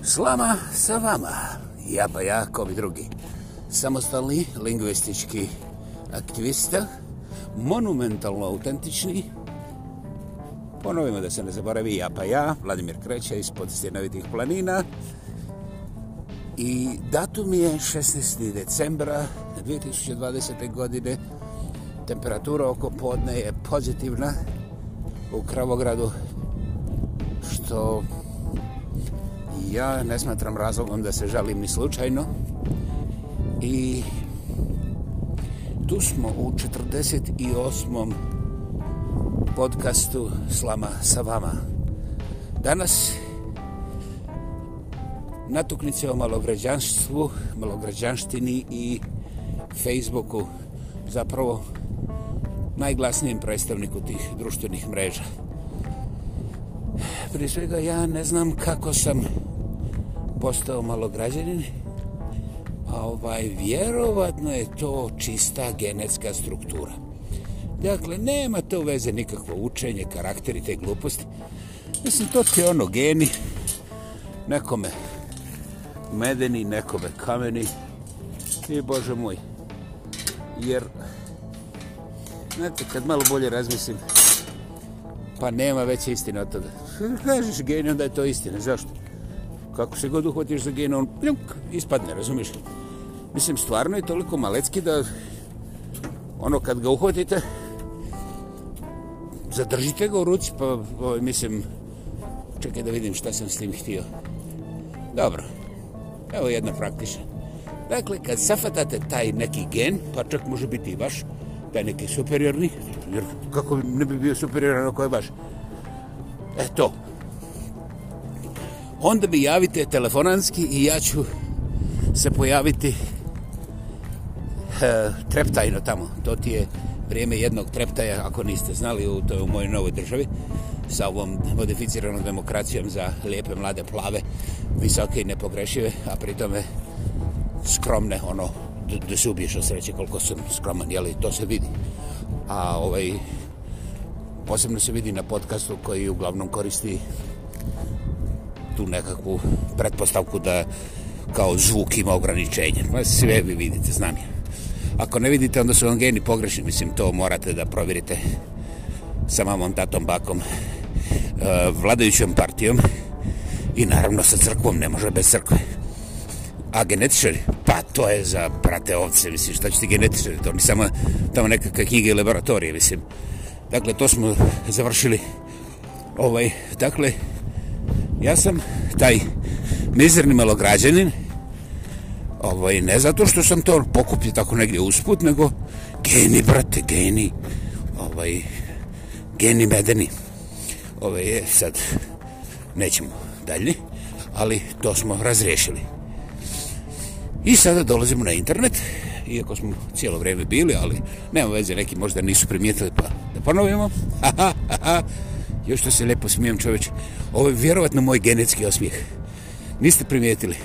Slama sa vama, ja pa ja, kao i drugi. Samostalni lingvistički aktivista, monumentalno autentični. Ponovimo da se ne zaboravi, ja pa ja, Vladimir Kreća ispod stjenovitih planina. I datum je 16. decembra 2020. godine. Temperatura oko podne je pozitivna u Kravogradu, što ja ne smatram razlogom da se žalim ni slučajno. I tu smo u 48. podcastu Slama sa vama. Danas natuknice o malograđanstvu, malograđanštini i Facebooku. Zapravo najglasnijem predstavniku tih društvenih mreža. Prije svega ja ne znam kako sam postao malo građanin, a ovaj, vjerovatno je to čista genetska struktura. Dakle, nema to veze nikakvo učenje, karakter i te gluposti. Mislim, to ti je ono geni, nekome medeni, nekome kameni i bože moj. Jer, znate, kad malo bolje razmislim, pa nema veće istine od toga. Kažeš geni, onda je to istina. Zašto? kako se god uhvatiš za gen, on pljunk, ispadne, razumiš? Mislim, stvarno je toliko malecki da ono kad ga uhvatite, zadržite ga u ruci, pa o, mislim, čekaj da vidim šta sam s tim htio. Dobro, evo jedna praktična. Dakle, kad safatate taj neki gen, pa čak može biti i vaš, taj neki superiorni, jer kako ne bi bio superioran ako je vaš? E to, onda mi javite telefonanski i ja ću se pojaviti e, treptajno tamo. To ti je vrijeme jednog treptaja, ako niste znali, u, to je u mojoj novoj državi, sa ovom modificiranom demokracijom za lijepe, mlade, plave, visoke i nepogrešive, a pritome skromne, ono, da se ubiješ od sreće koliko sam skroman, jeli, to se vidi. A ovaj, posebno se vidi na podcastu koji uglavnom koristi tu nekakvu pretpostavku da kao zvuk ima ograničenje. Ma sve vi vidite, znam je. Ako ne vidite, onda su vam geni pogrešni. Mislim, to morate da provjerite sa mamom, tatom, bakom, e, vladajućom partijom i naravno sa crkvom, ne može bez crkve. A genetičari? Pa to je za prate ovce, mislim, šta ćete genetičari? To ni samo tamo nekakve knjige i laboratorije, mislim. Dakle, to smo završili. Ovaj, dakle, uh, Ja sam taj mizerni malograđanin, ovaj, ne zato što sam to pokupio tako negdje usput, nego geni, brate, geni, ovaj, geni medeni. Ovaj, je, sad nećemo dalje, ali to smo razriješili. I sada dolazimo na internet, iako smo cijelo vrijeme bili, ali nema veze, neki možda nisu primijetili, pa da ponovimo. Aha, aha. Još što se lepo smijem čoveč. Ovo je vjerovatno moj genetski osmijeh. Niste primijetili?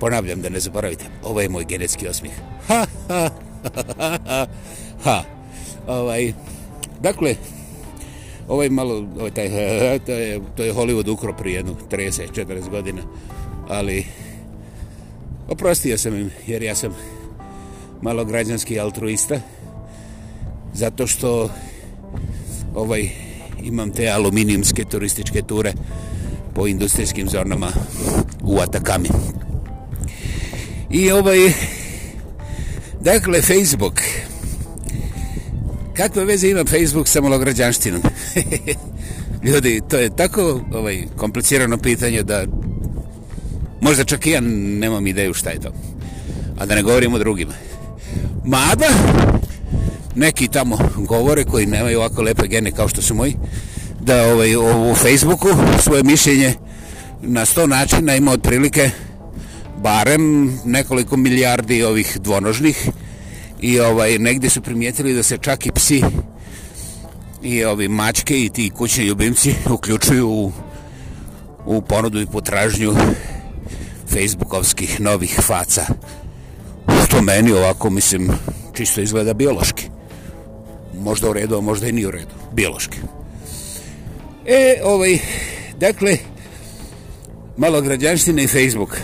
Ponavljam da ne zaboravite. Ovo je moj genetski osmijeh. Ha, ha, ha, ha, ha. Ovaj, dakle, ovaj malo, ovaj taj, to je, to je Hollywood ukro prije jednu 30-40 godina, ali oprostio sam im, jer ja sam malo građanski altruista, zato što ovaj imam te aluminijumske turističke ture po industrijskim zornama u Atakami. I ovaj, dakle, Facebook. Kakve veze ima Facebook sa malograđanštinom? Ljudi, to je tako ovaj, komplicirano pitanje da možda čak i ja nemam ideju šta je to. A da ne govorim o drugima. Mada, neki tamo govore koji nemaju ovako lepe gene kao što su moji da ovaj, u Facebooku svoje mišljenje na sto načina ima otprilike barem nekoliko milijardi ovih dvonožnih i ovaj, negdje su primijetili da se čak i psi i ovi mačke i ti kućni ljubimci uključuju u, u ponudu i potražnju facebookovskih novih faca što meni ovako mislim čisto izgleda biološki možda u redu, a možda i nije u redu, biološki. E, ovaj, dakle, malo građanština i Facebook.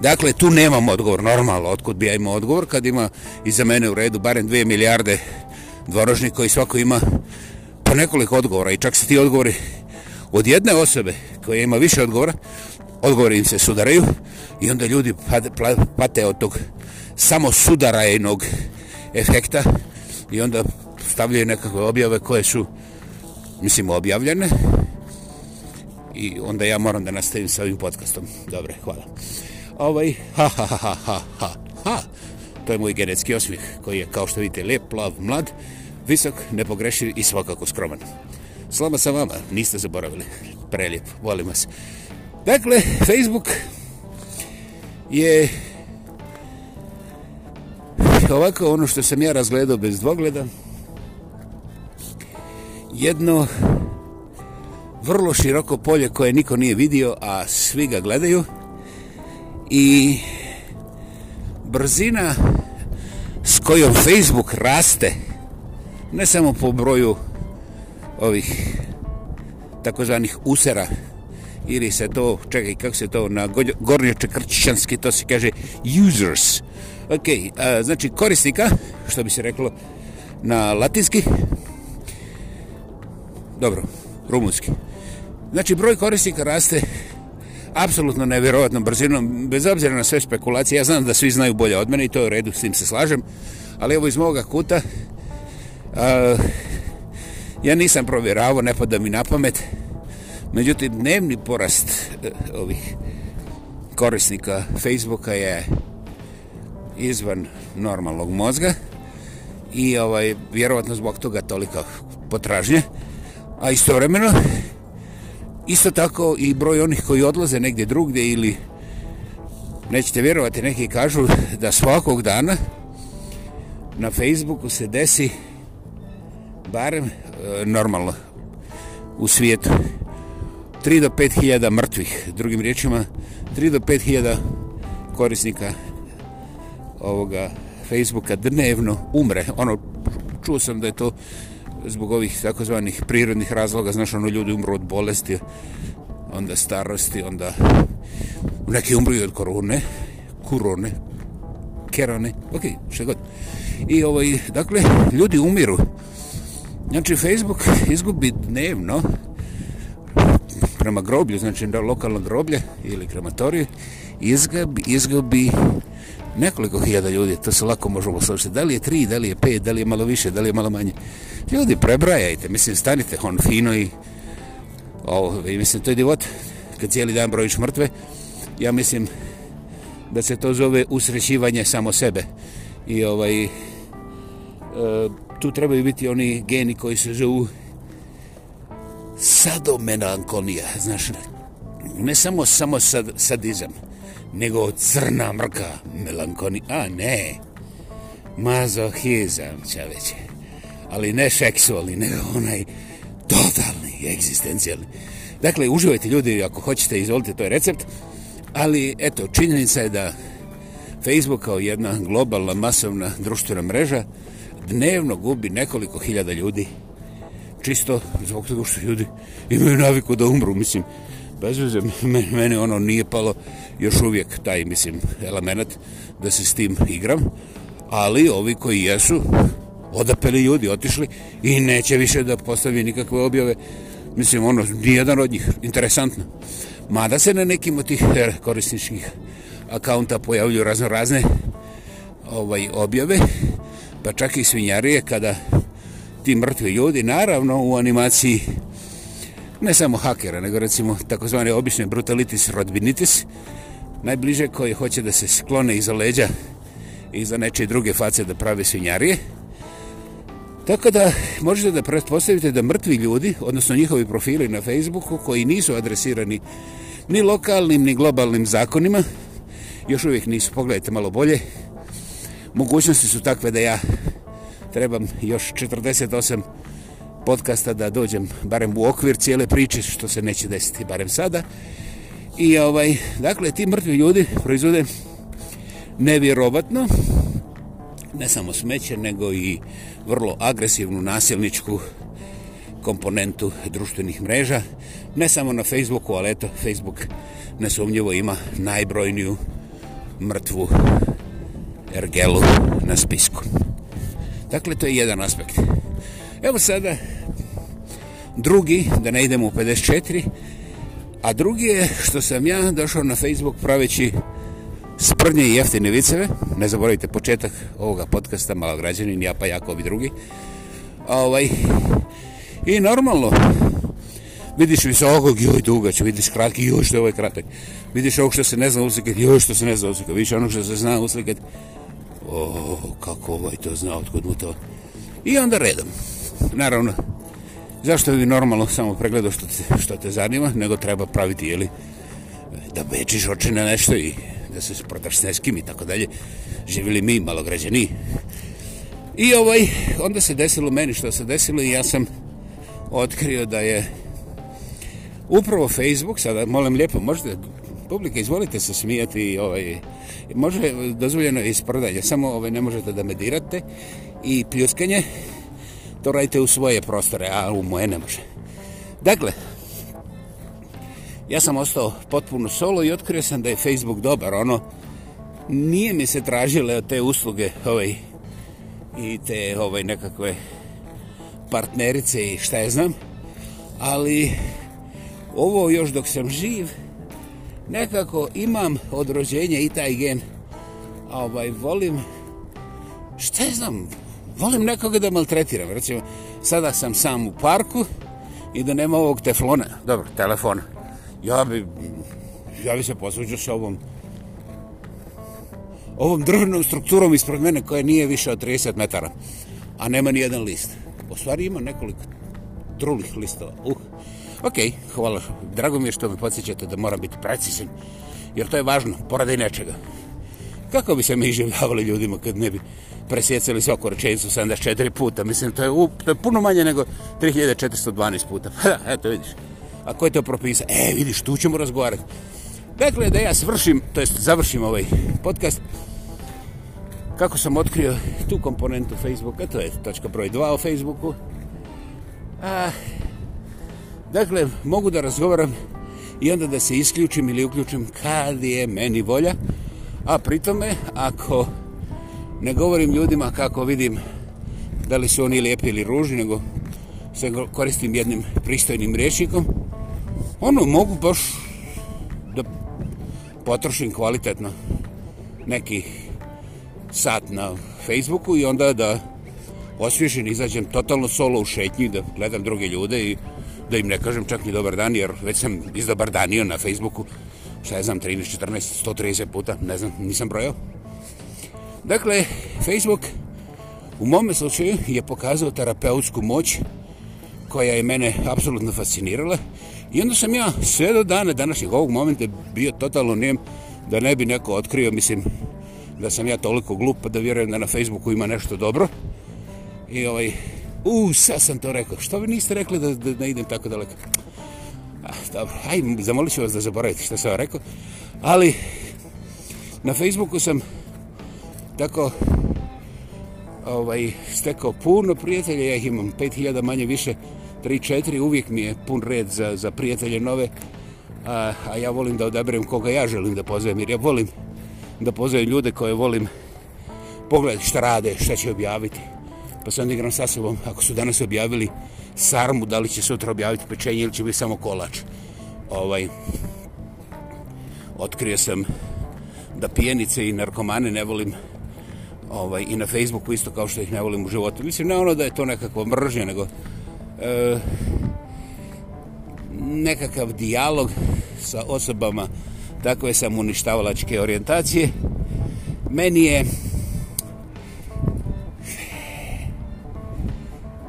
Dakle, tu nemam odgovor, normalno, otkud bi ja imao odgovor, kad ima iza mene u redu barem dvije milijarde dvorožnih koji svako ima po nekoliko odgovora i čak se ti odgovori od jedne osobe koja ima više odgovora, odgovori im se sudaraju i onda ljudi pate od tog samo sudarajenog efekta i onda stavljaju nekakve objave koje su, mislim, objavljene. I onda ja moram da nastavim sa ovim podcastom. Dobre, hvala. Ovaj, ha, ha, ha, ha, ha, ha. To je moj genetski osmih, koji je, kao što vidite, lijep, plav, mlad, visok, nepogrešiv i svakako skroman. Slama sa vama, niste zaboravili. Prelijep, volim vas. Dakle, Facebook je ovako ono što sam ja razgledao bez dvogleda, jedno vrlo široko polje koje niko nije vidio, a svi ga gledaju. I brzina s kojom Facebook raste, ne samo po broju ovih takozvanih usera, ili se to, čekaj, kako se to na gornjočekrčićanski, to se kaže users. Ok, a, znači korisnika, što bi se reklo na latinski, dobro, rumunski. Znači, broj korisnika raste apsolutno nevjerovatnom brzinom, bez obzira na sve spekulacije. Ja znam da svi znaju bolje od mene i to je u redu, s tim se slažem. Ali evo iz moga kuta, a, ja nisam provjeravao, ne pada mi na pamet. Međutim, dnevni porast a, e, ovih korisnika Facebooka je izvan normalnog mozga i ovaj vjerovatno zbog toga toliko potražnje a istovremeno isto tako i broj onih koji odlaze negdje drugdje ili nećete vjerovati, neki kažu da svakog dana na Facebooku se desi barem e, normalno u svijetu 3 do 5000 mrtvih, drugim riječima 3 do 5000 korisnika ovoga Facebooka dnevno umre. Ono čuo sam da je to zbog ovih takozvanih prirodnih razloga, znaš, ono, ljudi umru od bolesti, onda starosti, onda neki umru i od korone, kurone, kerone, okej, okay, što god. I ovaj, dakle, ljudi umiru. Znači, Facebook izgubi dnevno prema groblju, znači, lokalno groblje ili krematoriju, izgubi, izgubi nekoliko hiljada ljudi, to se lako možemo složiti, da li je tri, da li je pet, da li je malo više, da li je malo manje. Ljudi, prebrajajte, mislim, stanite, on fino i, ovo, i mislim, to je divot, kad cijeli dan brojiš mrtve, ja mislim da se to zove usrećivanje samo sebe. I ovaj, e, tu trebaju biti oni geni koji se zovu sadomenankonija, znaš, ne samo, samo sad, sadizam, sadizam, nego crna mrka, melankoni, a ne, mazohizam čoveče, ali ne seksualni, nego onaj totalni, egzistencijalni. Dakle, uživajte ljudi, ako hoćete, izvolite, to je recept, ali eto, činjenica je da Facebook kao jedna globalna masovna društvena mreža dnevno gubi nekoliko hiljada ljudi čisto zbog toga što ljudi imaju naviku da umru, mislim, bez veze, meni ono nije palo još uvijek taj, mislim, element da se s tim igram, ali ovi koji jesu, odapeli ljudi, otišli i neće više da postavi nikakve objave, mislim, ono, nijedan od njih, interesantno. Mada se na nekim od tih er, korisničkih akaunta pojavljuju razno razne ovaj, objave, pa čak i svinjarije kada ti mrtvi ljudi, naravno, u animaciji ne samo hakera, nego recimo takozvane obične brutalitis rodbinitis, najbliže koji hoće da se sklone iza leđa i za neče druge face da prave svinjarije. Tako da možete da pretpostavite da mrtvi ljudi, odnosno njihovi profili na Facebooku koji nisu adresirani ni lokalnim ni globalnim zakonima, još uvijek nisu, pogledajte malo bolje, mogućnosti su takve da ja trebam još 48 godina podcasta da dođem barem u okvir cijele priče što se neće desiti barem sada. I ovaj, dakle, ti mrtvi ljudi proizvode nevjerovatno, ne samo smeće, nego i vrlo agresivnu nasilničku komponentu društvenih mreža, ne samo na Facebooku, ali eto, Facebook nesumnjivo ima najbrojniju mrtvu ergelu na spisku. Dakle, to je jedan aspekt. Evo sada drugi, da ne idemo u 54, a drugi je što sam ja došao na Facebook praveći sprnje i jeftine viceve. Ne zaboravite početak ovoga podcasta, malograđanin, ja pa jako ovi drugi. Ovaj, I normalno, vidiš visokog, joj duga će, vidiš kratki, joj što je ovaj kratak. Vidiš ovog što se ne zna uslikati, joj što se ne zna uslikati, vidiš onog što se zna uslikati. O, kako ovaj to zna, otkud mu to. I onda redom naravno, zašto bi normalno samo pregledao što te, što te zanima, nego treba praviti, jeli, da bečiš oči na nešto i da se prodaš s neskim i tako dalje. Živili mi, malograđani. I ovaj, onda se desilo meni što se desilo i ja sam otkrio da je upravo Facebook, sada molim lijepo, možete, publika, izvolite se smijati, ovaj, može, dozvoljeno je isprodanje, samo ovaj, ne možete da medirate i pljuskanje, to radite u svoje prostore, a u moje ne može. Dakle, ja sam ostao potpuno solo i otkrio sam da je Facebook dobar, ono, nije mi se tražile te usluge ovaj, i te ovaj, nekakve partnerice i šta je znam, ali ovo još dok sam živ, nekako imam od rođenja i taj gen, ovaj, volim, šta je znam, volim nekoga da maltretiram. Recimo, sada sam sam u parku i da nema ovog teflona. Dobro, telefona. Ja bi, ja bi se posuđao sa ovom ovom drvnom strukturom ispred mene koja nije više od 30 metara. A nema ni jedan list. U stvari ima nekoliko trulih listova. Uh, ok, hvala. Drago mi je što me podsjećate da mora biti precizan. Jer to je važno, poradaj nečega. Hvala. Kako bi se mi življavali ljudima kad ne bi presjecali svaku rečenicu 74 puta? Mislim, to je, u, to je puno manje nego 3412 puta. Ha, eto, vidiš. A ko je to propisao? E, vidiš, tu ćemo razgovarati. Dakle, da ja svršim, to jest završim ovaj podcast, kako sam otkrio tu komponentu Facebooka, to je točka broj 2 o Facebooku. A, dakle, mogu da razgovaram i onda da se isključim ili uključim kad je meni volja. Uh, A pritome, ako ne govorim ljudima kako vidim da li su oni lijepi ili ružni, nego se koristim jednim pristojnim rječnikom, ono mogu baš da potrošim kvalitetno neki sat na Facebooku i onda da osvježen izađem totalno solo u šetnju da gledam druge ljude i da im ne kažem čak ni dobar dan jer već sam izdobar danio na Facebooku šta ja znam, 13, 14, 130 puta, ne znam, nisam brojao. Dakle, Facebook u mom slučaju je pokazao terapeutsku moć koja je mene apsolutno fascinirala i onda sam ja sve do dana današnjeg ovog momenta bio totalno nijem da ne bi neko otkrio, mislim, da sam ja toliko glup pa da vjerujem da na Facebooku ima nešto dobro. I ovaj, u, sad sam to rekao, što vi niste rekli da, da ne idem tako daleko? dobro, aj, zamolit ću vas da zaboravite što sam vam rekao, ali na Facebooku sam tako ovaj, stekao puno prijatelja, ja ih imam 5000 manje više, 3-4, uvijek mi je pun red za, za prijatelje nove, a, a ja volim da odabrem koga ja želim da pozovem, jer ja volim da pozovem ljude koje volim pogledati šta rade, šta će objaviti pa se onda igram sa sobom, ako su danas objavili sarmu, da li će sutra objaviti pečenje ili će biti samo kolač. Ovaj, otkrio sam da pijenice i narkomane ne volim ovaj, i na Facebooku isto kao što ih ne volim u životu. Mislim, ne ono da je to nekakva mržnja, nego e, nekakav dijalog sa osobama takve sam uništavalačke orijentacije. Meni je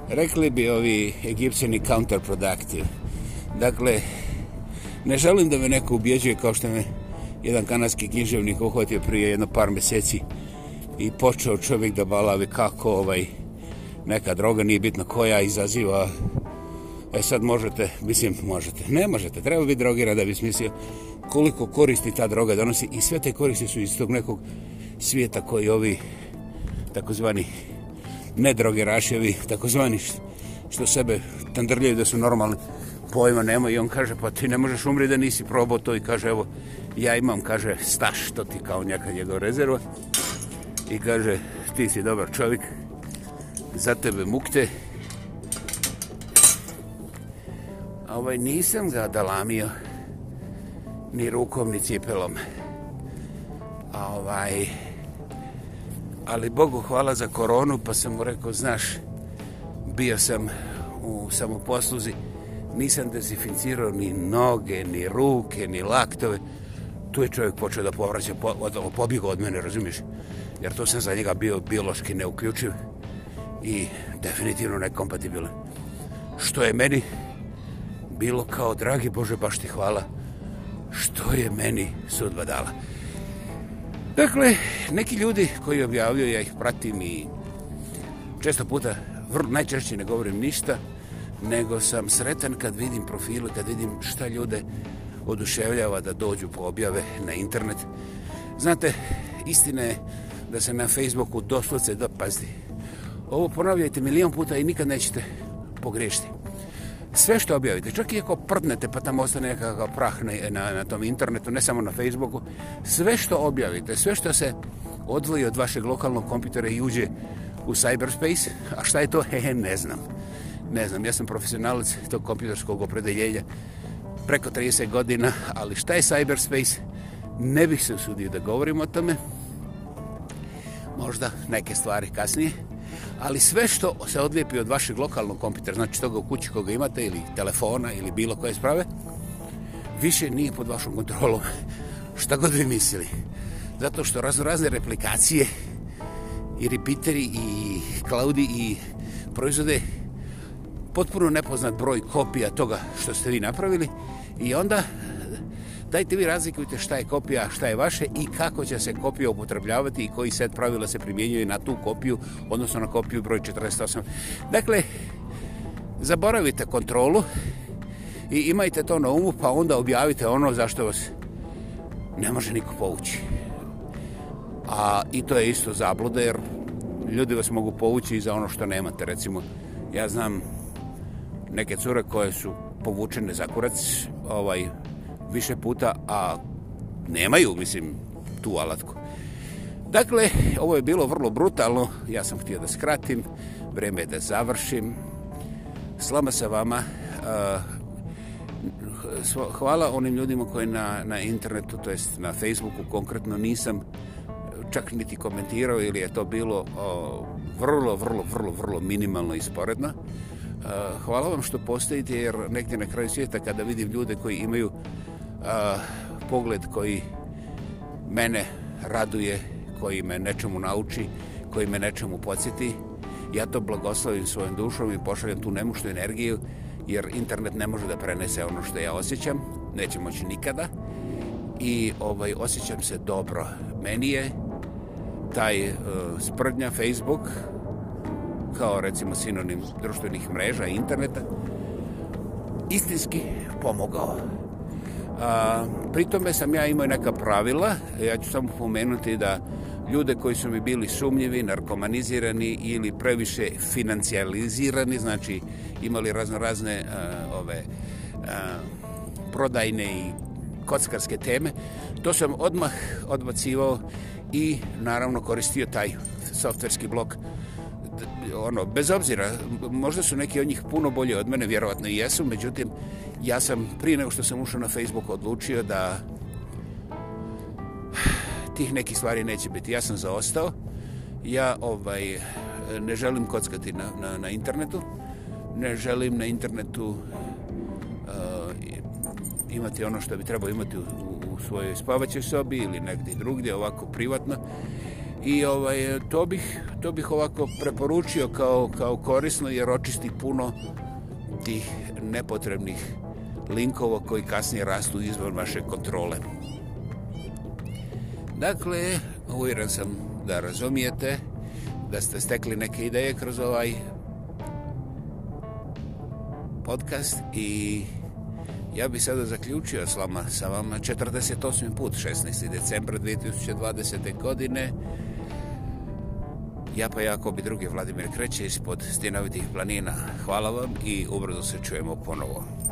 rekli bi ovi egipćani counterproductive. Dakle, ne želim da me neko ubjeđuje kao što me jedan kanadski književnik uhvatio prije jedno par meseci i počeo čovjek da balavi kako ovaj neka droga, nije bitno koja, izaziva. E sad možete, mislim, možete. Ne možete, treba biti drogira da bi smislio koliko koristi ta droga donosi i sve te koristi su iz tog nekog svijeta koji ovi takozvani nedrogeraši, ovi takozvani što sebe tandrljaju da su normalni pojma nema i on kaže pa ti ne možeš umri da nisi probao to i kaže evo ja imam kaže staš to ti kao njaka njegov rezerva i kaže ti si dobar čovjek za tebe mukte a ovaj nisam ga dalamio ni rukom ni cipelom a ovaj ali Bogu hvala za koronu, pa sam mu rekao, znaš, bio sam u samoposluzi, nisam dezinficirao ni noge, ni ruke, ni laktove. Tu je čovjek počeo da povraća, po, pobjegao od mene, razumiješ? Jer to sam za njega bio biološki neuključiv i definitivno nekompatibilan. Što je meni bilo kao, dragi Bože, baš ti hvala, što je meni sudba dala. Dakle, neki ljudi koji objavljaju, ja ih pratim i često puta, vrlo najčešće ne govorim ništa, nego sam sretan kad vidim profile, kad vidim šta ljude oduševljava da dođu po objave na internet. Znate, istina je da se na Facebooku doslovce dopazdi. Ovo ponavljajte milijon puta i nikad nećete pogriješiti sve što objavite, čak i ako prdnete pa tamo ostane nekakav prah na, na, na tom internetu, ne samo na Facebooku, sve što objavite, sve što se odvoji od vašeg lokalnog kompitora i uđe u cyberspace, a šta je to, he, he, ne znam. Ne znam, ja sam profesionalac tog kompjuterskog opredeljenja preko 30 godina, ali šta je cyberspace, ne bih se usudio da govorim o tome. Možda neke stvari kasnije ali sve što se odlijepi od vašeg lokalnog kompitera, znači toga u kući koga imate ili telefona ili bilo koje sprave, više nije pod vašom kontrolom. Šta god vi mislili. Zato što razno razne replikacije i repiteri i klaudi i proizvode potpuno nepoznat broj kopija toga što ste vi napravili i onda dajte vi razlikujte šta je kopija, šta je vaše i kako će se kopija upotrebljavati i koji set pravila se primjenjuje na tu kopiju, odnosno na kopiju broj 48. Dakle, zaboravite kontrolu i imajte to na umu, pa onda objavite ono zašto vas ne može niko povući. A i to je isto zabluda, jer ljudi vas mogu povući i za ono što nemate. Recimo, ja znam neke cure koje su povučene za kurac, ovaj, više puta, a nemaju, mislim, tu alatku. Dakle, ovo je bilo vrlo brutalno, ja sam htio da skratim, vreme je da završim. Slama sa vama, hvala onim ljudima koji na, na internetu, to jest na Facebooku konkretno nisam čak niti komentirao ili je to bilo vrlo, vrlo, vrlo, vrlo minimalno i sporedno. Hvala vam što postojite jer negdje na kraju svijeta kada vidim ljude koji imaju pogled koji mene raduje, koji me nečemu nauči, koji me nečemu podsjeti. Ja to blagoslovim svojim dušom i pošaljem tu nemuštu energiju, jer internet ne može da prenese ono što ja osjećam, neće moći nikada. I ovaj, osjećam se dobro. Meni je taj uh, sprdnja Facebook, kao recimo sinonim društvenih mreža i interneta, istinski pomogao. A, pritome sam ja imao neka pravila, ja ću samo pomenuti da ljude koji su mi bili sumnjivi, narkomanizirani ili previše financijalizirani, znači imali razno razne a, e, ove a, e, prodajne i kockarske teme, to sam odmah odbacivao i naravno koristio taj softverski blok ono, bez obzira, možda su neki od njih puno bolje od mene, vjerovatno i jesu, međutim, ja sam prije nego što sam ušao na Facebook odlučio da tih nekih stvari neće biti. Ja sam zaostao. Ja ovaj ne želim kockati na, na, na internetu. Ne želim na internetu uh, imati ono što bi trebao imati u, u, u svojoj spavaćoj sobi ili negdje drugdje, ovako privatno. I ovaj, to, bih, to bih ovako preporučio kao, kao korisno jer očisti puno tih nepotrebnih uh, linkova koji kasnije rastu izvan vaše kontrole. Dakle, uvjeren sam da razumijete da ste stekli neke ideje kroz ovaj podcast i ja bi sada zaključio s vama, sa vama 48. put 16. decembra 2020. godine Ja pa jako bi drugi Vladimir Kreće ispod stinovitih planina. Hvala vam i ubrzo se čujemo ponovo.